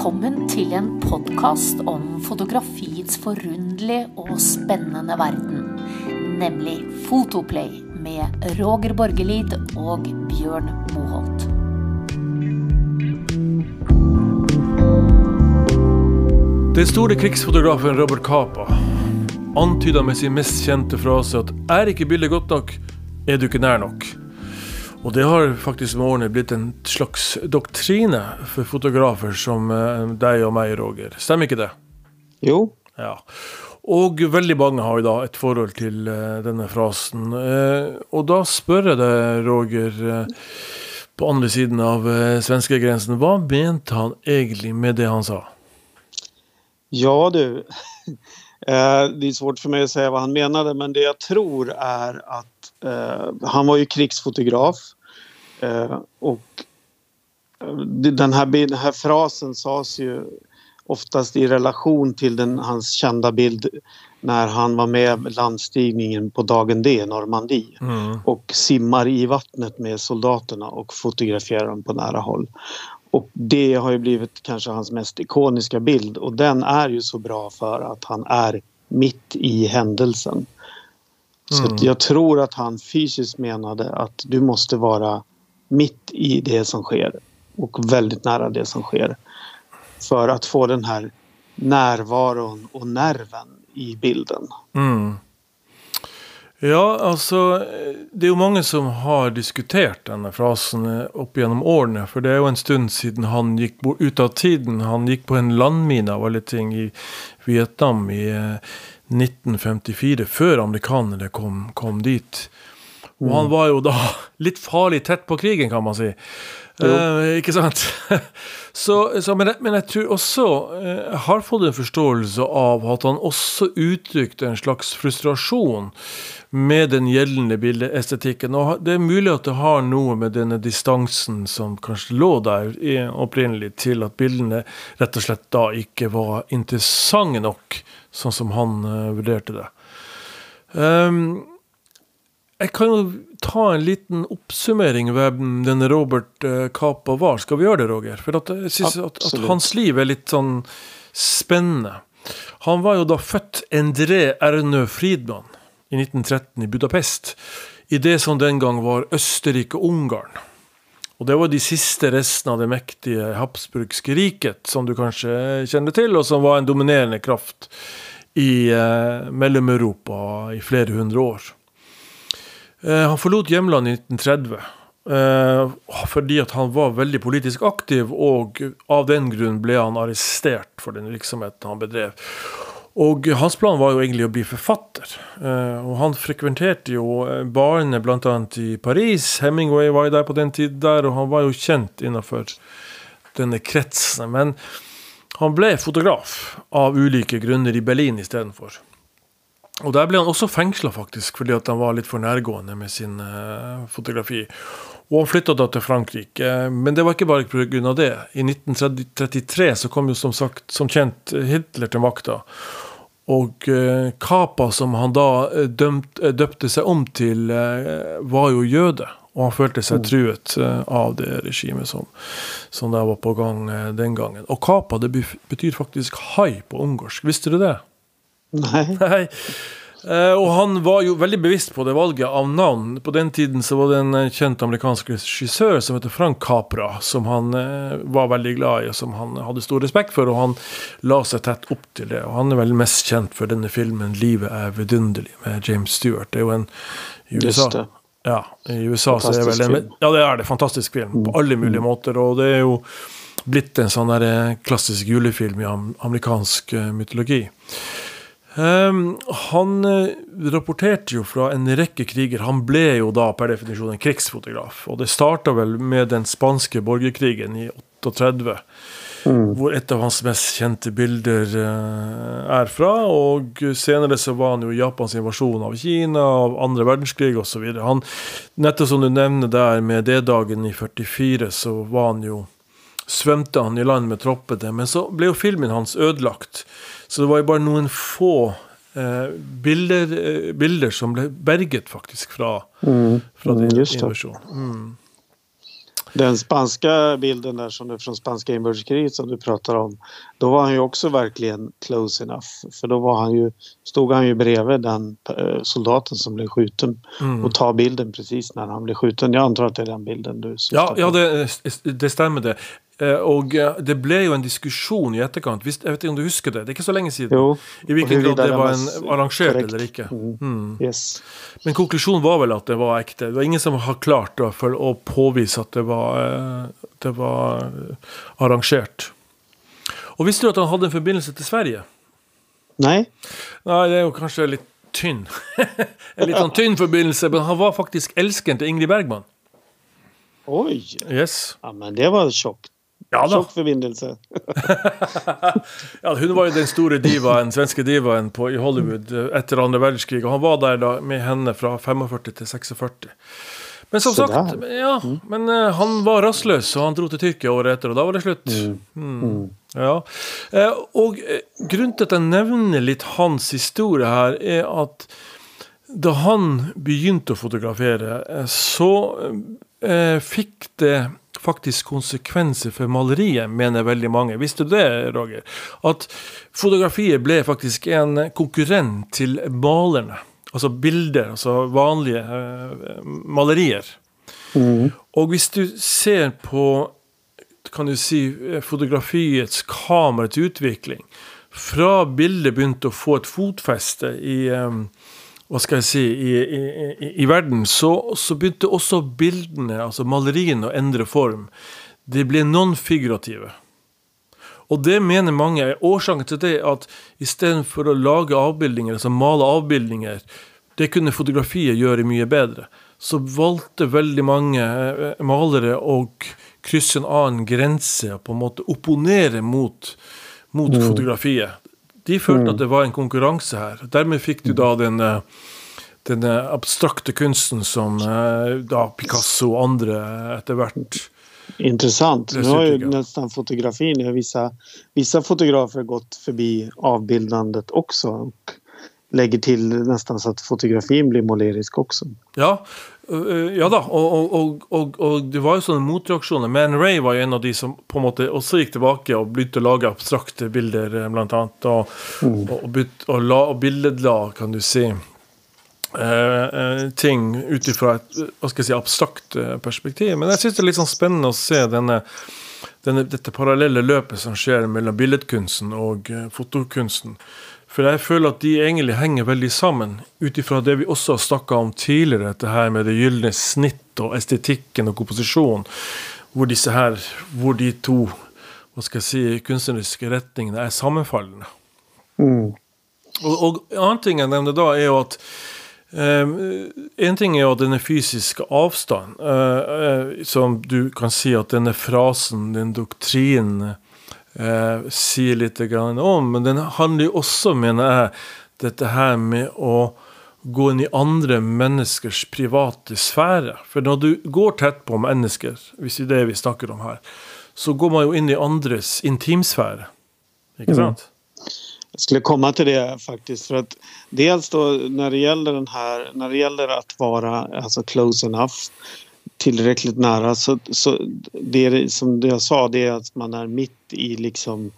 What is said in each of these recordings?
Välkommen till en podcast om fotografiets förundliga och spännande värld, nämligen Fotoplay med Roger Borgelid och Bjørn Moholt. Den store krigsfotografen Robert Capa antyder med sin mest kända fras att är inte bilden gott nog, är du inte nära nog. Og det har faktisk med årene blitt en slags doktrine for fotografer som eh, deg og meg, Roger. Stemmer ikke det? Jo. Ja. Og veldig mange har jo da et forhold til eh, denne frasen. Eh, og da spør jeg deg, Roger, eh, på andre siden av eh, svenskegrensen, hva mente han egentlig med det han sa? Ja du. Eh, Det är svårt för mig att säga vad han menade men det jag tror är att han var ju krigsfotograf. Eh, och eh, den här, bild- den här frasen sades ju oftast i relation till den, hans kända bild när han var med landstigningen på dagen D, Normandie Mm. och simmar i vattnet med soldaterna och fotograferar dem på nära håll. Och det har ju blivit kanske hans mest ikoniska bild och den är ju så bra för att han är mitt i händelsen. Så Mm. att jag tror att han fysiskt menade att du måste vara mitt i det som sker och väldigt nära det som sker. För att få den här närvaron och nerven i bilden. Mm. Ja, alltså Det är ju många som har diskuterat den här frasen upp genom åren. För det är ju en stund sedan han gick ut av tiden. Han gick på en landmina och lite ting i Vietnam i eh, 1954, Före amerikanerna kom, kom dit. Og han var jo da litt farlig tett på krigen, kan man si. Eh, ikke sant? så, så, men, jeg, men jeg tror også eh, har fått en forståelse av at han også uttrykte en slags frustrasjon med den gjeldende bildeestetikken. Og det er mulig at det har noe med denne distansen som kanskje lå der i, opprinnelig, til at bildene rett og slett da ikke var interessante nok, sånn som han eh, vurderte det. Um, jeg kan jo ta en liten oppsummering hvem denne Robert eh, Capa var. Skal vi gjøre det, Roger? For at jeg synes at, at Absolutt. hans liv er litt sånn spennende. Han var jo da født Endre Ernø Friedmann i 1913 i Budapest. I det som den gang var Østerrike-Ungarn. Og det var de siste restene av det mektige habsburgske riket, som du kanskje kjenner til, og som var en dominerende kraft i eh, Mellom-Europa i flere hundre år. Eh, han forlot hjemlandet i 1930 eh, fordi at han var veldig politisk aktiv, og av den grunn ble han arrestert for den virksomheten han bedrev. Og hans plan var jo egentlig å bli forfatter. Eh, og han frekventerte jo eh, barene bl.a. i Paris. Hemingway var jo der på den tid der, og han var jo kjent innenfor denne kretsen. Men han ble fotograf av ulike grunner i Berlin istedenfor. Og der ble han også fengsla, faktisk, fordi at han var litt for nærgående med sin eh, fotografi. Og han flytta da til Frankrike, men det var ikke bare pga. det. I 1933 så kom jo som sagt, som kjent, Hitler til makta. Og eh, Capa, som han da eh, dømt, eh, døpte seg om til, eh, var jo jøde. Og han følte seg truet eh, av det regimet som, som der var på gang eh, den gangen. Og Capa det bef- betyr faktisk hai på ungarsk. Visste du det? Nej. Nei. Eh, og han var jo veldig bevisst på det valget av navn. På den tiden så var det en eh, kjent amerikansk regissør som heter Frank Capra, som han eh, var veldig glad i, og som han hadde stor respekt for, og han la seg tett opp til det. Og han er vel mest kjent for denne filmen 'Livet er vidunderlig' med James Stewart. Det er jo en i USA. Ja, i USA så er det Fantastisk en. Ja, det er det. Fantastisk film på alle mulige måter. Og det er jo blitt en sånn der eh, klassisk julefilm i am amerikansk mytologi. Ehm, han eh, rapporterte jo fra en rekke kriger. Han ble jo da per definisjon en krigsfotograf. Og det starta vel med den spanske borgerkrigen i 38. Hvor et av hans mest kjente bilder eh, er fra. Og senere så var han jo i Japans invasjon av Kina, av andre verdenskrig osv. Nettopp som du nevner der med D-dagen i 44, så var han jo svømte han i land med troppene, men så ble jo filmen hans ødelagt. Så det var jo bare noen få eh, bilder, eh, bilder som ble berget, faktisk, fra, fra Mm, den just det. invasjonen. Mm. Den spanska bilden där som är från spanska inbördeskriget som du pratar om. Då var han ju också verkligen close enough. För då var han ju, stod han ju bredvid den eh, soldaten som blev skjuten Mm. och tar bilden precis när han blev skjuten. Jag antar att det är den bilden du syftar Ja, på. ja det, det stemmer det. Eh, Og eh, det ble jo en diskusjon i etterkant. Hvis, jeg vet ikke om du husker det? Det er ikke så lenge siden. Jo, I och huruvida grad det var en korrekt. eller ikke. Mm. Mm. yes. Men konklusjonen var vel at det var ekte. Det var ingen som har klart da, for å påvise at det var, eh, det var arrangert. Og visste du at han hadde en forbindelse til Sverige? Nej, Nei, det er jo kanskje litt tynn. en sånn tynn forbindelse, men han var faktisk elsken til Ingrid Bergman. oj. Yes. Ja, men det var tjockt. Ja da. Tjock förbindelse. Ja, hun var jo den store divaen, svenske divaen på, i Hollywood eh, etter andre verdenskrig. Og han var der da med henne fra 45 til 46. Men som sagt, ja, men eh, han var rastløs, og han dro til Tyrkia året etter, og da var det slutt. Mm. Ja. Eh, og eh, grunnen til at jeg nevner litt hans historie her, er at da han fotografere, eh, så eh, fikk det faktisk konsekvenser for maleriet, mener veldig mange. Visste du det, Roger? At fotografiet ble faktisk en konkurrent til malerne. Altså bilder, altså vanlige eh, malerier. Mm. Og hvis du ser på kan du si, eh, fotografiets kamerets utvikling Fra bildet begynte å få et fotfeste i eh, hva skal jeg si, i, i, i, verden, så, så begynte også bildene, altså maleriene, å endre form. De ble non-figurative. Og det mener mange er årsaken til det at istedenfor å lage avbildninger, altså male avbildninger, det kunne fotografiet gjøre mye bedre. Så valgte veldig mange eh, malere å k- krysse en annen grense og på en måte opponere mot, mot fotografiet. De følte at det var en konkurranse her. Dermed fikk du da den eh, den eh, abstrakte kunsten som eh, da Picasso och andra etter hvert Intressant. Nu har ju nästan fotografin, vissa, vissa fotografer gått förbi avbildandet också och lägger till nästan så att fotografin blir målerisk också. Ja, ja da, og, og, og, og, det var jo sånne motreaksjoner. Man Ray var jo en av de som på en måte også gikk tilbake og begynte å lage abstrakte bilder, eh, blant annet. Og, og, bytt- og, la, billedla, kan du si, eh, eh, ting ut ifra et eh, hva skal jeg si, abstrakt eh, perspektiv. Men jeg syns det er litt sånn spennende å se denne, denne, dette parallelle løpet som skjer mellom billedkunsten og eh, fotokunsten. For jeg føler at de egentlig henger veldig sammen, ut ifra det vi også har snakka om tidligere, dette her med det gylne snitt og estetikken og komposisjon, hvor disse her, hvor de to hva skal jeg si, kunstneriske retningene er sammenfallende. Mm. Og, og en annen ting jeg nevner da, er jo at eh, En ting er jo denne fysiske avstand, eh, eh, som du kan si at denne frasen, den doktrinen, eh, sier litt grann om. Men den handler jo også, mener jeg, dette her med å gå inn i andre menneskers private sfære. For når du går tett på mennesker, hvis det er det vi snakker om her, så går man jo inn i andres intimsfære. Ikke sant? Jag skulle komma till det faktiskt för att dels då när det gäller den här, när det gäller att vara alltså close enough tillräckligt nära så, så det är som jag sa det är att man är mitt i liksom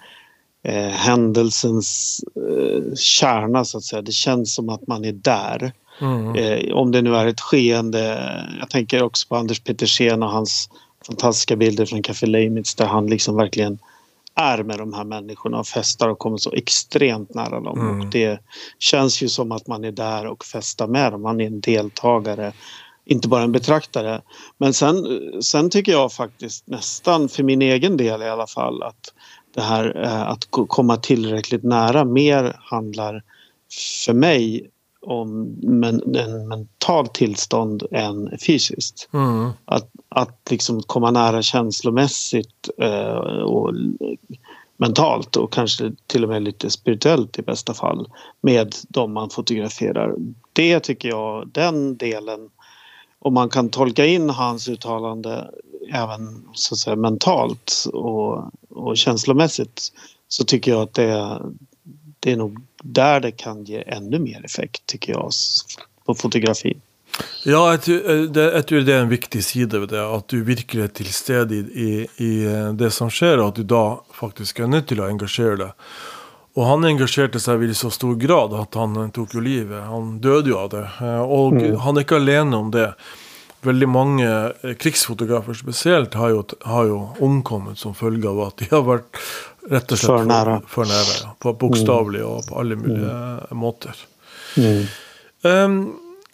eh, händelsens eh, kärna så att säga. Det känns som att man är där. Mm. Eh, om det nu är ett skeende. Jag tänker också på Anders Petersen och hans fantastiska bilder från Café Leimits där han liksom verkligen är med de här människorna och festar och kommer så extremt nära dem. Mm. Och det känns ju som att man är där och festar med dem. Man är en deltagare, inte bara en betraktare. Men sen, sen tycker jag faktiskt nästan, för min egen del i alla fall, att det här eh, att ko- komma tillräckligt nära mer handlar för mig om men, en mentalt tillstånd än fysiskt. Mm. Att, att liksom komma nära känslomässigt eh, och mentalt och kanske till och med lite spirituellt i bästa fall med de man fotograferar. Det tycker jag, den delen, om man kan tolka in hans uttalande även så att säga mentalt och, och känslomässigt så tycker jag att det, det är nog där det kan ge ännu mer effekt tycker jag på fotografin. Ja, jeg tror, eh, det, är er en viktig side ved det. At du virkelig er til stede i, i, i eh, det som skjer, og at du da faktisk er nødt til å engasjere deg. Og han engasjerte seg i så stor grad at han eh, tok jo livet. Han døde jo av det. Og mm. han er ikke alene om det. Veldig mange krigsfotografer spesielt har jo, har jo omkommet som følge av at de har vært rett og slett nære. For, for nære ja. På Bokstavelig og på alle mulige mm. måter. Mm. Um,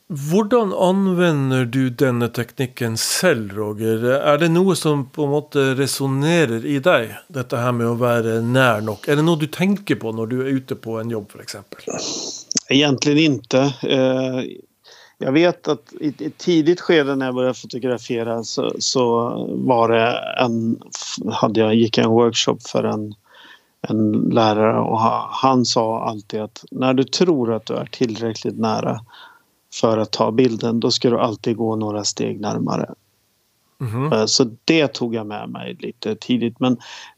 hvordan anvender du denne teknikken selv, Roger? Er det noe som på en måte resonnerer i deg, dette her med å være nær nok? Er det noe du tenker på når du er ute på en jobb, f.eks.? Egentlig ikke. Eh, vet att i ett tidigt skede när jag började fotografera så, så, var det en hade jag, gick en workshop för en, en lärare och han sa alltid att när du tror att du är tillräckligt nära för att ta bilden, då ska du alltid gå några steg närmare. Mm. Så det tog jag med mig lite tidigt. Men,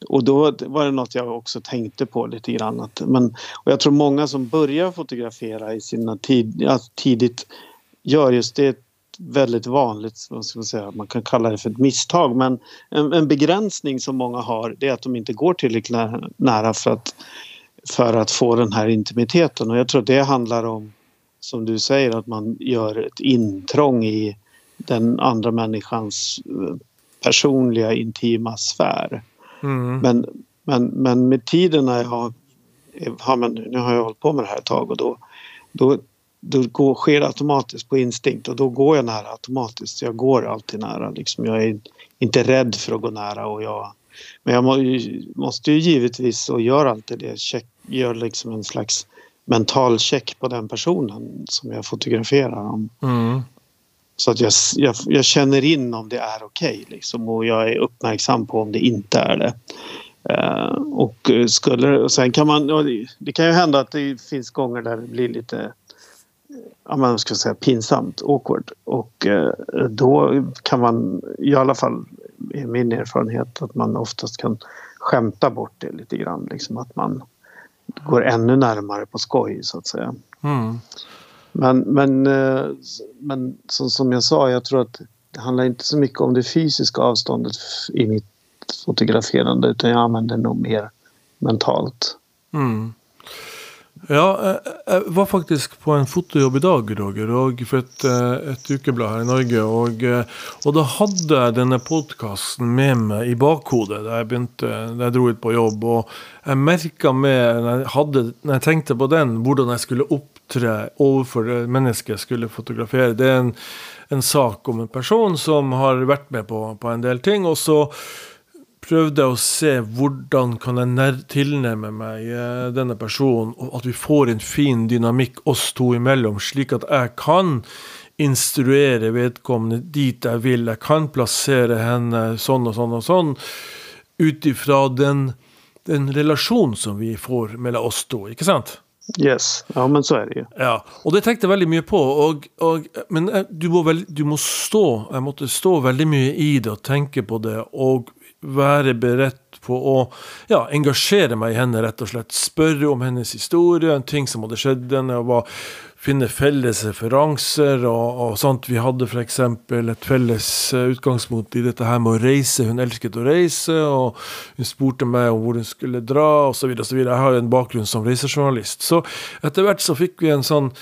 och då var det något jag också tänkte på lite grann. Att, men, och jag tror många som börjar fotografera i sina tid, ja, tidigt gör just det väldigt vanligt, vad ska man, säga, man kan kalla det för ett misstag. Men en, en begränsning som många har det är att de inte går tillräckligt nära för att, för att få den här intimiteten. Och jag tror det handlar om som du säger att man gör ett intrång i den andra människans eh, personliga intima sfär. Mm. Men, men, men med tiden när jag har, har man, nu har jag hållit på med det här ett tag och då, då, då går, sker det automatiskt på instinkt och då går jag nära automatiskt. Jag går alltid nära. Liksom. Jag är inte rädd för att gå nära. Och jag, men jag må, måste ju givetvis och gör alltid det, check, gör liksom en slags mental check på den personen som jag fotograferar. Om. Mm. Så att jag, jag, jag, känner in om det är okej okay, liksom, och jag är uppmärksam på om det inte är det. Uh, och skulle och sen kan man, det kan ju hända att det finns gånger där det blir lite ja, man ska säga pinsamt, awkward. Och uh, då kan man, i alla fall i min erfarenhet, att man oftast kan skämta bort det lite grann. Liksom att man går ännu närmare på skoj så att säga. Mm. Men, men, eh, men som, som jag sa, jag tror att det handlar inte så mycket om det fysiska avståndet i mitt fotograferande utan jag använder nog mer mentalt. Mm. Ja, eh, eh, jeg var faktisk på en fotojobb i dag, Roger, og for et, eh, et ukeblad her i Norge. Og, eh, og da hadde jeg denne podkasten med meg i bakhodet da jeg begynte, da jeg dro ut på jobb. Og jeg merka med, når jeg, hadde, når jeg tenkte på den, hvordan jeg skulle opptre overfor människor mennesket jeg skulle fotografere. Det er en, en sak om en person som har vært med på, på en del ting. og så prøvde å se hvordan kan jeg tilnærme meg eh, denne personen, og at vi får en fin dynamikk oss to imellom, slik at jeg kan instruere vedkommende dit jeg vil. Jeg kan plassere henne sånn og sånn og sånn, ut ifra den, den relasjonen som vi får mellom oss to, ikke sant? Yes, ja men så er det jo. Ja, og det tenkte jeg veldig mye på. Og, og, men eh, du må, vel, du må stå Jeg måtte stå veldig mye i det og tenke på det. Og være beredt på å ja, engasjere meg i henne, rett og slett. Spørre om hennes historie, en ting som hadde skjedd henne. og var, Finne felles referanser og, og sånt. Vi hadde f.eks. et felles eh, utgangspunkt i dette her med å reise. Hun elsket å reise, og hun spurte meg om hvor hun skulle dra, osv. Jeg har jo en bakgrunn som reisejournalist. Så etter hvert så fikk vi en sånn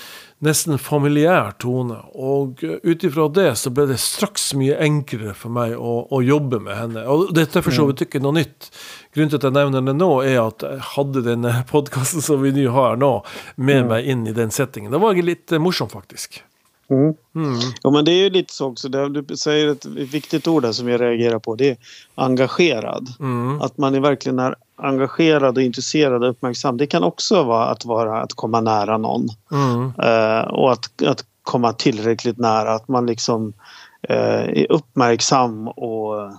nesten familiær tone. Og ut ifra det så ble det straks mye enklere for meg å, å jobbe med henne. Og dette er for så vidt ikke noe nytt. Grunnen til at jeg nevner det nå, er at jeg hadde denne podkasten som vi nå har nå, med mm. meg inn i den settingen. Det var litt morsomt, faktisk. Mm. Mm. Ja, men det är ju lite så också. Det, du säger ett viktigt ord där som jag reagerar på. Det är engagerad. Mm. Att man är verkligen är engagerad och intresserad och uppmärksam. Det kan också vara att, vara, att komma nära någon. Uh, och att, att komma tillräckligt nära. Att man liksom uh, är uppmärksam och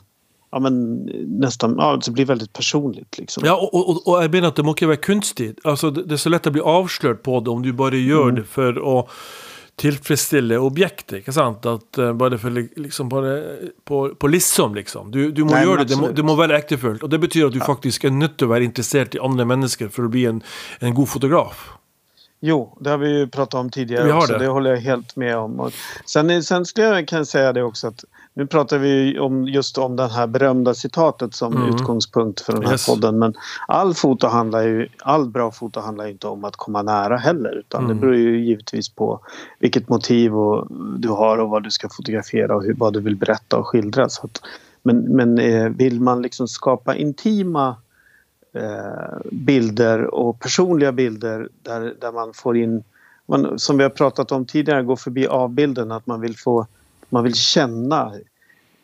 ja, men nästan, ja, det blir väldigt personligt. Liksom. Ja, og, og, og jeg mener at det må ikke være kunstig. Altså, det, det er så lett å bli avslørt på det om du bare gjør mm. det for å tilfredsstille objektet. ikke sant? At uh, Bare for liksom bare på, på liksom, liksom. Du, du må Nei, gjøre det, det må, det må, være ektefølt. Og det betyr at du ja. faktisk er nødt til å være interessert i andre mennesker for å bli en, en god fotograf. Jo, det har vi ju pratat om tidigare Vi har också. det. Det. håller jag helt med om. Och sen, sen skulle jag kan säga det också att nu pratar vi om just om det här berömda citatet som Mm. utgångspunkt för den här Yes. podden. Men all foto handlar ju, all bra foto handlar inte om att komma nära heller. Utan Mm. det beror ju givetvis på vilket motiv och, du har och vad du ska fotografera och hur, vad du vill berätta och skildra. Så att, men men eh, vill man liksom skapa intima eh, bilder och personliga bilder där, där man får in, man, som vi har pratat om tidigare, gå förbi avbilden, att man vill få, man vill känna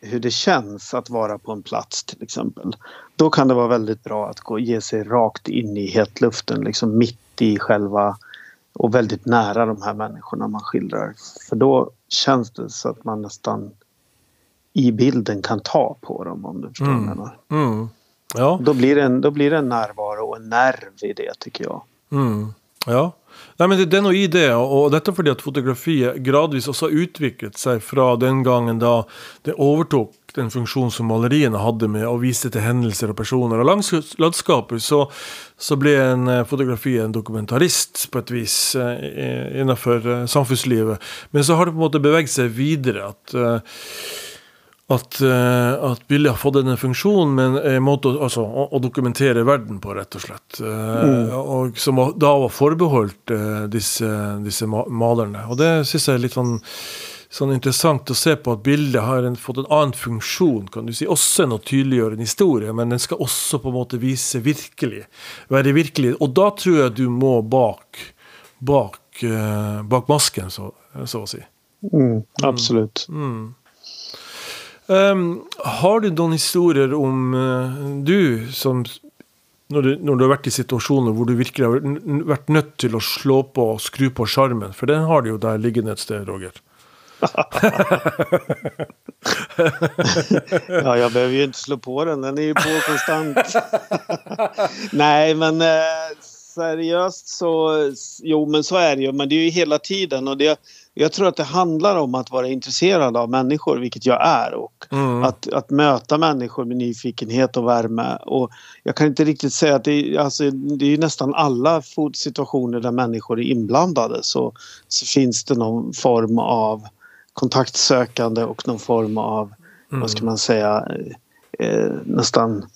hur det känns att vara på en plats till exempel. Då kan det vara väldigt bra att gå, ge sig rakt in i hetluften, liksom mitt i själva och väldigt nära de här människorna man skildrar. För då känns det så att man nästan i bilden kan ta på dem om du förstår vad jag menar. Mm. Ja. Då blir, det en, då blir det en närvaro och en nerv i det tycker jag. Mm. Ja. Nei, men det, det er noe i det, og, dette fordi at fotografiet gradvis også har utviklet seg fra den gangen da det overtok den funksjonen som maleriene hadde med å vise til hendelser og personer. Og langs landskapet så, så ble en eh, fotografi en dokumentarist på et vis eh, innenfor eh, samfunnslivet. Men så har det på en måte beveget seg videre. at at, eh, at bildet har fått denne funksjonen, men en måte å, altså, å, å dokumentere verden på, rett og slett. Eh, og Som var- da var forbeholdt eh, disse, disse ma malerne. Og det syns jeg er litt sånn, sånn interessant å se på at bildet har en, fått en annen funksjon, kan du si. Også enn å tydeliggjøre en historie, men den skal også på en måte vise virkelig. Være virkelig. Og da tror jeg du må bak, bak, bak masken, så, så å si. Mm, absolut. Ehm, har du noen historier om eh, du som når du, når du har vært i situasjoner hvor du virkelig har vært nødt til å slå på og skru på skjermen? For den har du jo der liggende et sted, Roger. Ja, jag behöver ju inte slå på den. Den är ju på konstant. Nej, men eh, seriöst så... Jo, men så är det ju. Men det är ju hela tiden. Och det, jag tror att det handlar om att vara intresserad av människor, vilket jag är. Och Mm. att, att möta människor med nyfikenhet och värme. Och jag kan inte riktigt säga att det är, alltså, det är nästan alla situationer där människor är inblandade så, så finns det någon form av kontaktsökande och någon form av, vad ska man säga, eh, nästan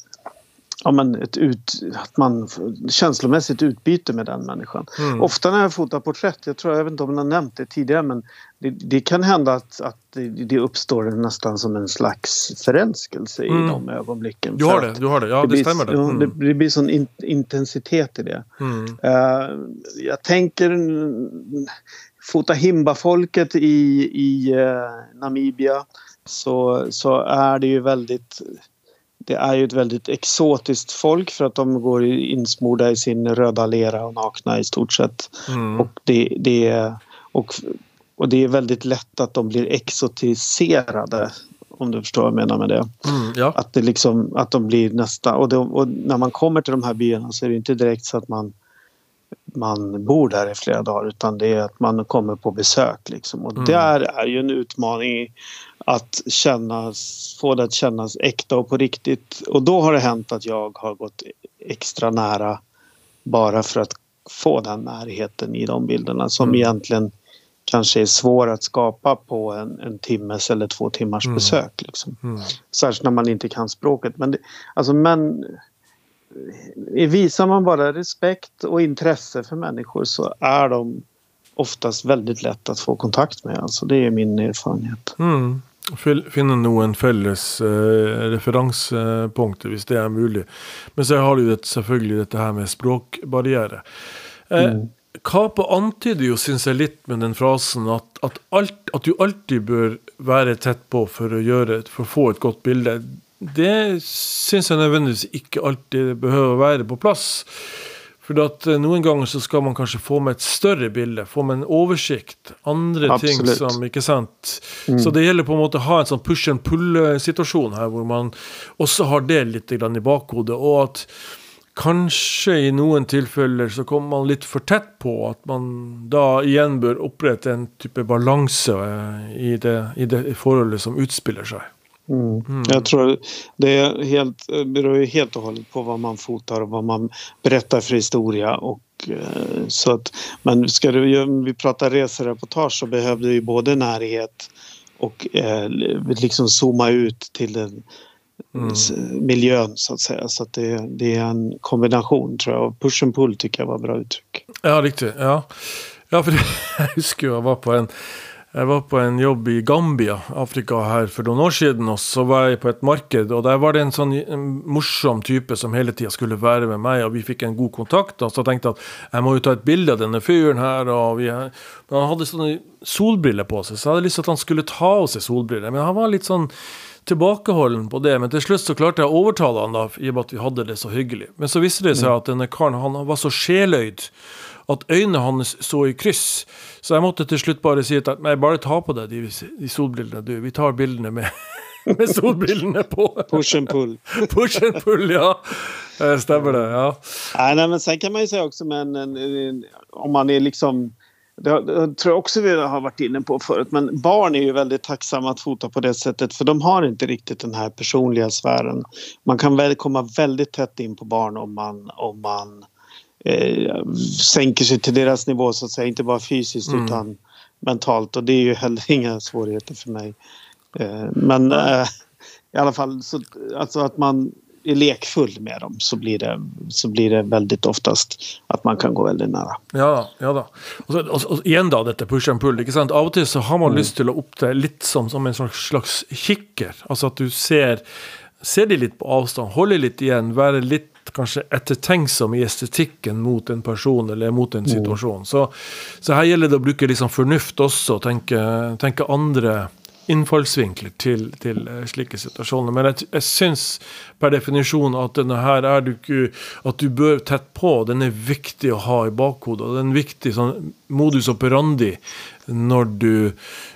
ja, men ett ut, att man känslomässigt utbyte med den människan. Mm. Ofta när jag fotar porträtt, jag tror jag vet inte om jag har nämnt det tidigare men det, det kan hända att, att det, det uppstår nästan som en slags förälskelse Mm. i de ögonblicken. Du har det, du har det. Ja, det, blir, stämmer det. ja, det, Mm. det blir sån in, intensitet i det. Mm. Eh, jag tänker mm, fota Himba-folket i, i eh, Namibia så, så är det ju väldigt det är ju ett väldigt exotiskt folk för att de går insmorda i sin röda lera och nakna i stort sett. Mm. Och, det, det, är- och, och det är väldigt lätt att de blir exotiserade om du förstår vad jag menar med det. Mm. Ja. Att, det liksom, att de blir nästa... Och, de, och när man kommer till de här byarna så är det inte direkt så att man, man bor där i flera dagar utan det är att man kommer på besök. Liksom. Och Mm. där är ju en utmaning att kännas, få det att kännas äkta och på riktigt. Och då har det hänt att jag har gått extra nära bara för att få den närheten i de bilderna som Mm. egentligen kanske är svår att skapa på en, en timmes eller två timmars Mm. besök. Liksom. Mm. Särskilt när man inte kan språket. Men, det, alltså, men eh, visar man bara respekt och intresse för människor så är de oftast väldigt lätt att få kontakt med. Alltså, det är min erfarenhet. Mm. Finne noen felles eh, referansepunkter, hvis det er mulig. Men så har du selvfølgelig dette her med språkbarriere. Eh, Kape antyder jo, syns jeg, litt med den frasen at, at, alt, at du alltid bør være tett på for å, gjøre, for å få et godt bilde. Det syns jeg nødvendigvis ikke alltid behøver å være på plass. For at eh, noen ganger så skal man kanskje få med et større bilde, få med en oversikt. Andre ting Absolutt. som Ikke sant? Så det gjelder på en måte å ha en sånn push and pull-situasjon her, hvor man også har det litt grann i bakhodet. Og at kanskje i noen tilfeller så kommer man litt for tett på. At man da igjen bør opprette en type balanse eh, i det, i det forholdet som utspiller seg. Jag tror det är helt, beror ju helt och hållet på vad man fotar och vad man berättar för historia och eh, så att, men ska du, om vi pratar resereportage så behövde vi både närhet och eh, liksom zooma ut till den Mm. miljön så att säga. Så att det, det är en kombination tror jag. Och push and pull tycker jag var bra uttryck. Ja, riktigt. Ja, ja för det, jeg husker jo jeg var på en jeg var på en jobb i Gambia, Afrika, her for noen år siden. Og så var jeg på et marked, og der var det en sånn morsom type som hele tida skulle være med meg, og vi fikk en god kontakt. Og så tenkte jeg at jeg må jo ta et bilde av denne fyren her. og vi, Men han hadde sånne solbriller på seg, så jeg hadde lyst til at han skulle ta av seg solbriller. Men han var litt sånn tilbakeholden på det, men til slutt så klarte jeg å overtale han da, i og med at vi hadde det så hyggelig. Men så viste det seg at denne karen han var så sjeløyd at øynene hans så i kryss. Så jeg måtte til slutt bare si at nei, bare ta på deg de, de solbrillene, du. Vi tar bildene med, med solbrillene på. Push and pull. Push and pull, ja. Stemmer det. ja. Nej, nej, men sen kan man ju säga också men en, en, om man är liksom det, det tror jag också vi har varit inne på förut, men barn är ju väldigt tacksamma att fota på det sättet för de har inte riktigt den här personliga sfären. Man kan väl komma väldigt tätt in på barn om man, om man eh, sänker sig till deras nivå så att säga, inte bara fysiskt Mm. utan mentalt och det är ju heller inga svårigheter för mig. Eh, men eh, i alla fall så, alltså att man är lekfull med dem så blir, det, så blir det väldigt oftast att man kan gå väldigt nära. Ja ja da. Og, så, og, og igjen da, dette push and pull. ikke sant? Av og til så har man lyst til å opptre litt som, som en slags, slags kikker. Altså at du ser, ser de litt på avstand, holder litt igjen, være litt Kanske ettertenksom i estetikken mot en person eller mot en situasjon. Så, så her gjelder det å bruke liksom fornuft også, tänka tenke, tenke andre innfallsvinkler til, til eh, slike situasjoner. Men jeg, jeg syns per definisjon at denne her er du ikke At du bør tett på. Den er viktig å ha i bakhodet. Og det er en viktig sånn modus operandi når du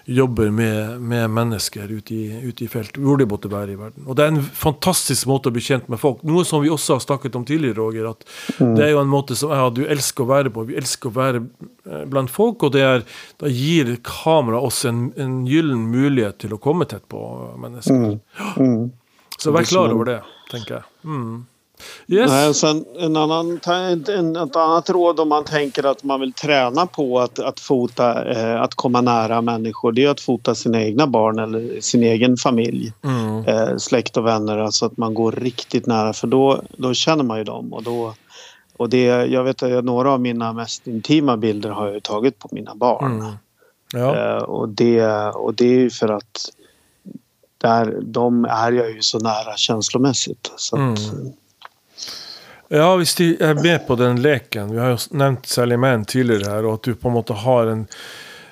jobber med, med mennesker ute i, ute i felt, hvor de måtte være i verden. Og det er en fantastisk måte å bli kjent med folk. Noe som vi også har snakket om tidligere, Roger. At det er jo en måte som ja, du elsker å være på. Vi elsker å være eh, blant folk, og det er, da gir kamera oss en, en gyllen mulighet til å komme tett på mennesker. Mm. Så vær Det är klar over det, tenker jeg. Mm. Yes. Nej, och sen en annan, en, ett annat råd om man tänker att man vill träna på att, att fota, eh, att komma nära människor, det är att fota sina egna barn eller sin egen familj, Mm. eh, släkt och vänner, alltså att man går riktigt nära för då, då känner man ju dem och då och det, jag vet att några av mina mest intima bilder har jag tagit på mina barn. Mm. Ja. Eh, och, det, och det är ju för att där, de är jag ju så nära känslomässigt. Så att, Mm. Ja, visst, jag är med på den leken Vi har ju nämnt Salimän tidigare här och att du på något sätt har en,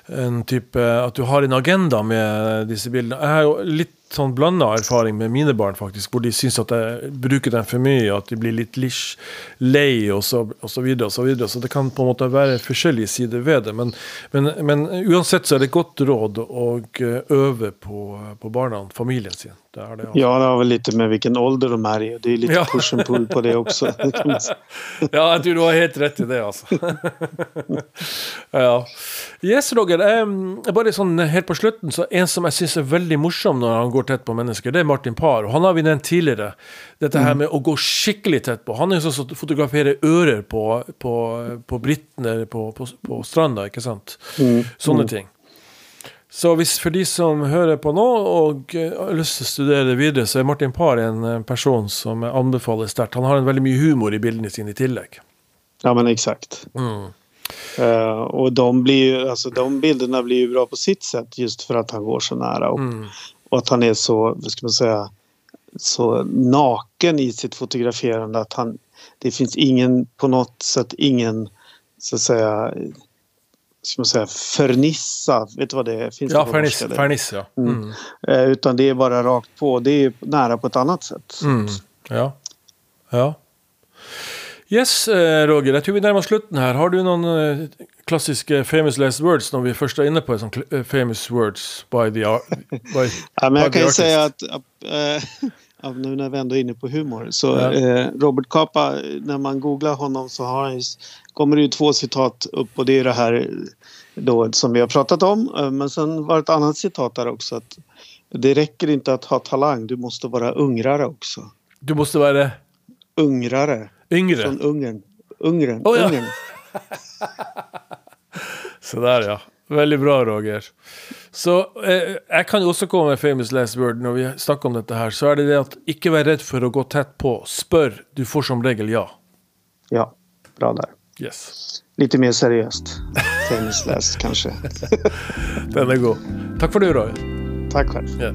en typ, eh, att du har en agenda med eh, dessa bildene. Jag har lite sånn blanda erfaring med mine barn, faktisk, hvor de syns at jeg bruker dem for mye, at de blir litt lish, lei og så, og så videre og så videre. Så det kan på en måte være forskjellige sider ved det. Men, men, men uansett så er det et godt råd å eh, øve på, på barna, familien sin. Det det. Ja, det har väl lite med vilken ålder de är i. Det är lite Ja. push and pull på det också. Ja, jeg tror du har helt rett i det, altså. ja. Yes, Roger. em, bare sånn helt på slutten, så En som jeg syns er veldig morsom når han går tett på mennesker, det er Martin Parr. Han har vi nevnt tidligere. Dette her med å gå skikkelig tett på. Han jo sånn som fotograferer ører på, på, på britene på, på, på stranda, ikke sant? Sånne ting. Så hvis for de som hører på nå og eh, har lyst til å studere videre, så er Martin Parr en eh, person som jeg anbefaler sterkt. Han har en veldig mye humor i bildene sine i tillegg. Ja, men exakt. Mm. Eh, och de, blir ju, alltså, de bilderna blir ju bra på sitt sätt just för att han går så nära. Och, Mm. Och att han är så, vad ska man säga, så naken i sitt fotograferande att han, det finns ingen, på något sätt ingen, så att säga, ska man säga, förnissa. Vet du vad det är? Finns Ja, det? ferniss ja. Mm. Eh, utan det är bara rakt på. Det är nära på ett annat sätt. Mm. ja. Ja. Yes, eh, Roger. Jeg tror vi nærmer oss slutten her. Har du noen eh, klassiske famous last words når vi først er inne på en sånn eh, famous words by the, ar- by, Ja, men by jag kan ju säga att, eh, ja, nu när vi ändå är inne på humor, så Ja. eh, Robert Capa, när man googlar honom så har han, kommer det ju två citat upp och det är det här då, som vi har pratat om. Eh, men sen var det ett annat citat där också. Att det räcker inte att ha talang, du måste vara ungrare också. Du måste være Ungrare, yngre. från Ungern. Ungern. Oh, ja. Ungern. Så der, ja. Veldig bra, Roger. Så eh, jeg kan jo også komme med famous last word når vi snakker om dette her. Så er det det at ikke vær redd for å gå tett på. Spør. Du får som regel ja. Ja, bra där. Yes. Lite mer seriöst. Tennisläst kanske. Den er god. Takk for det, Roy. Tack själv. Ja.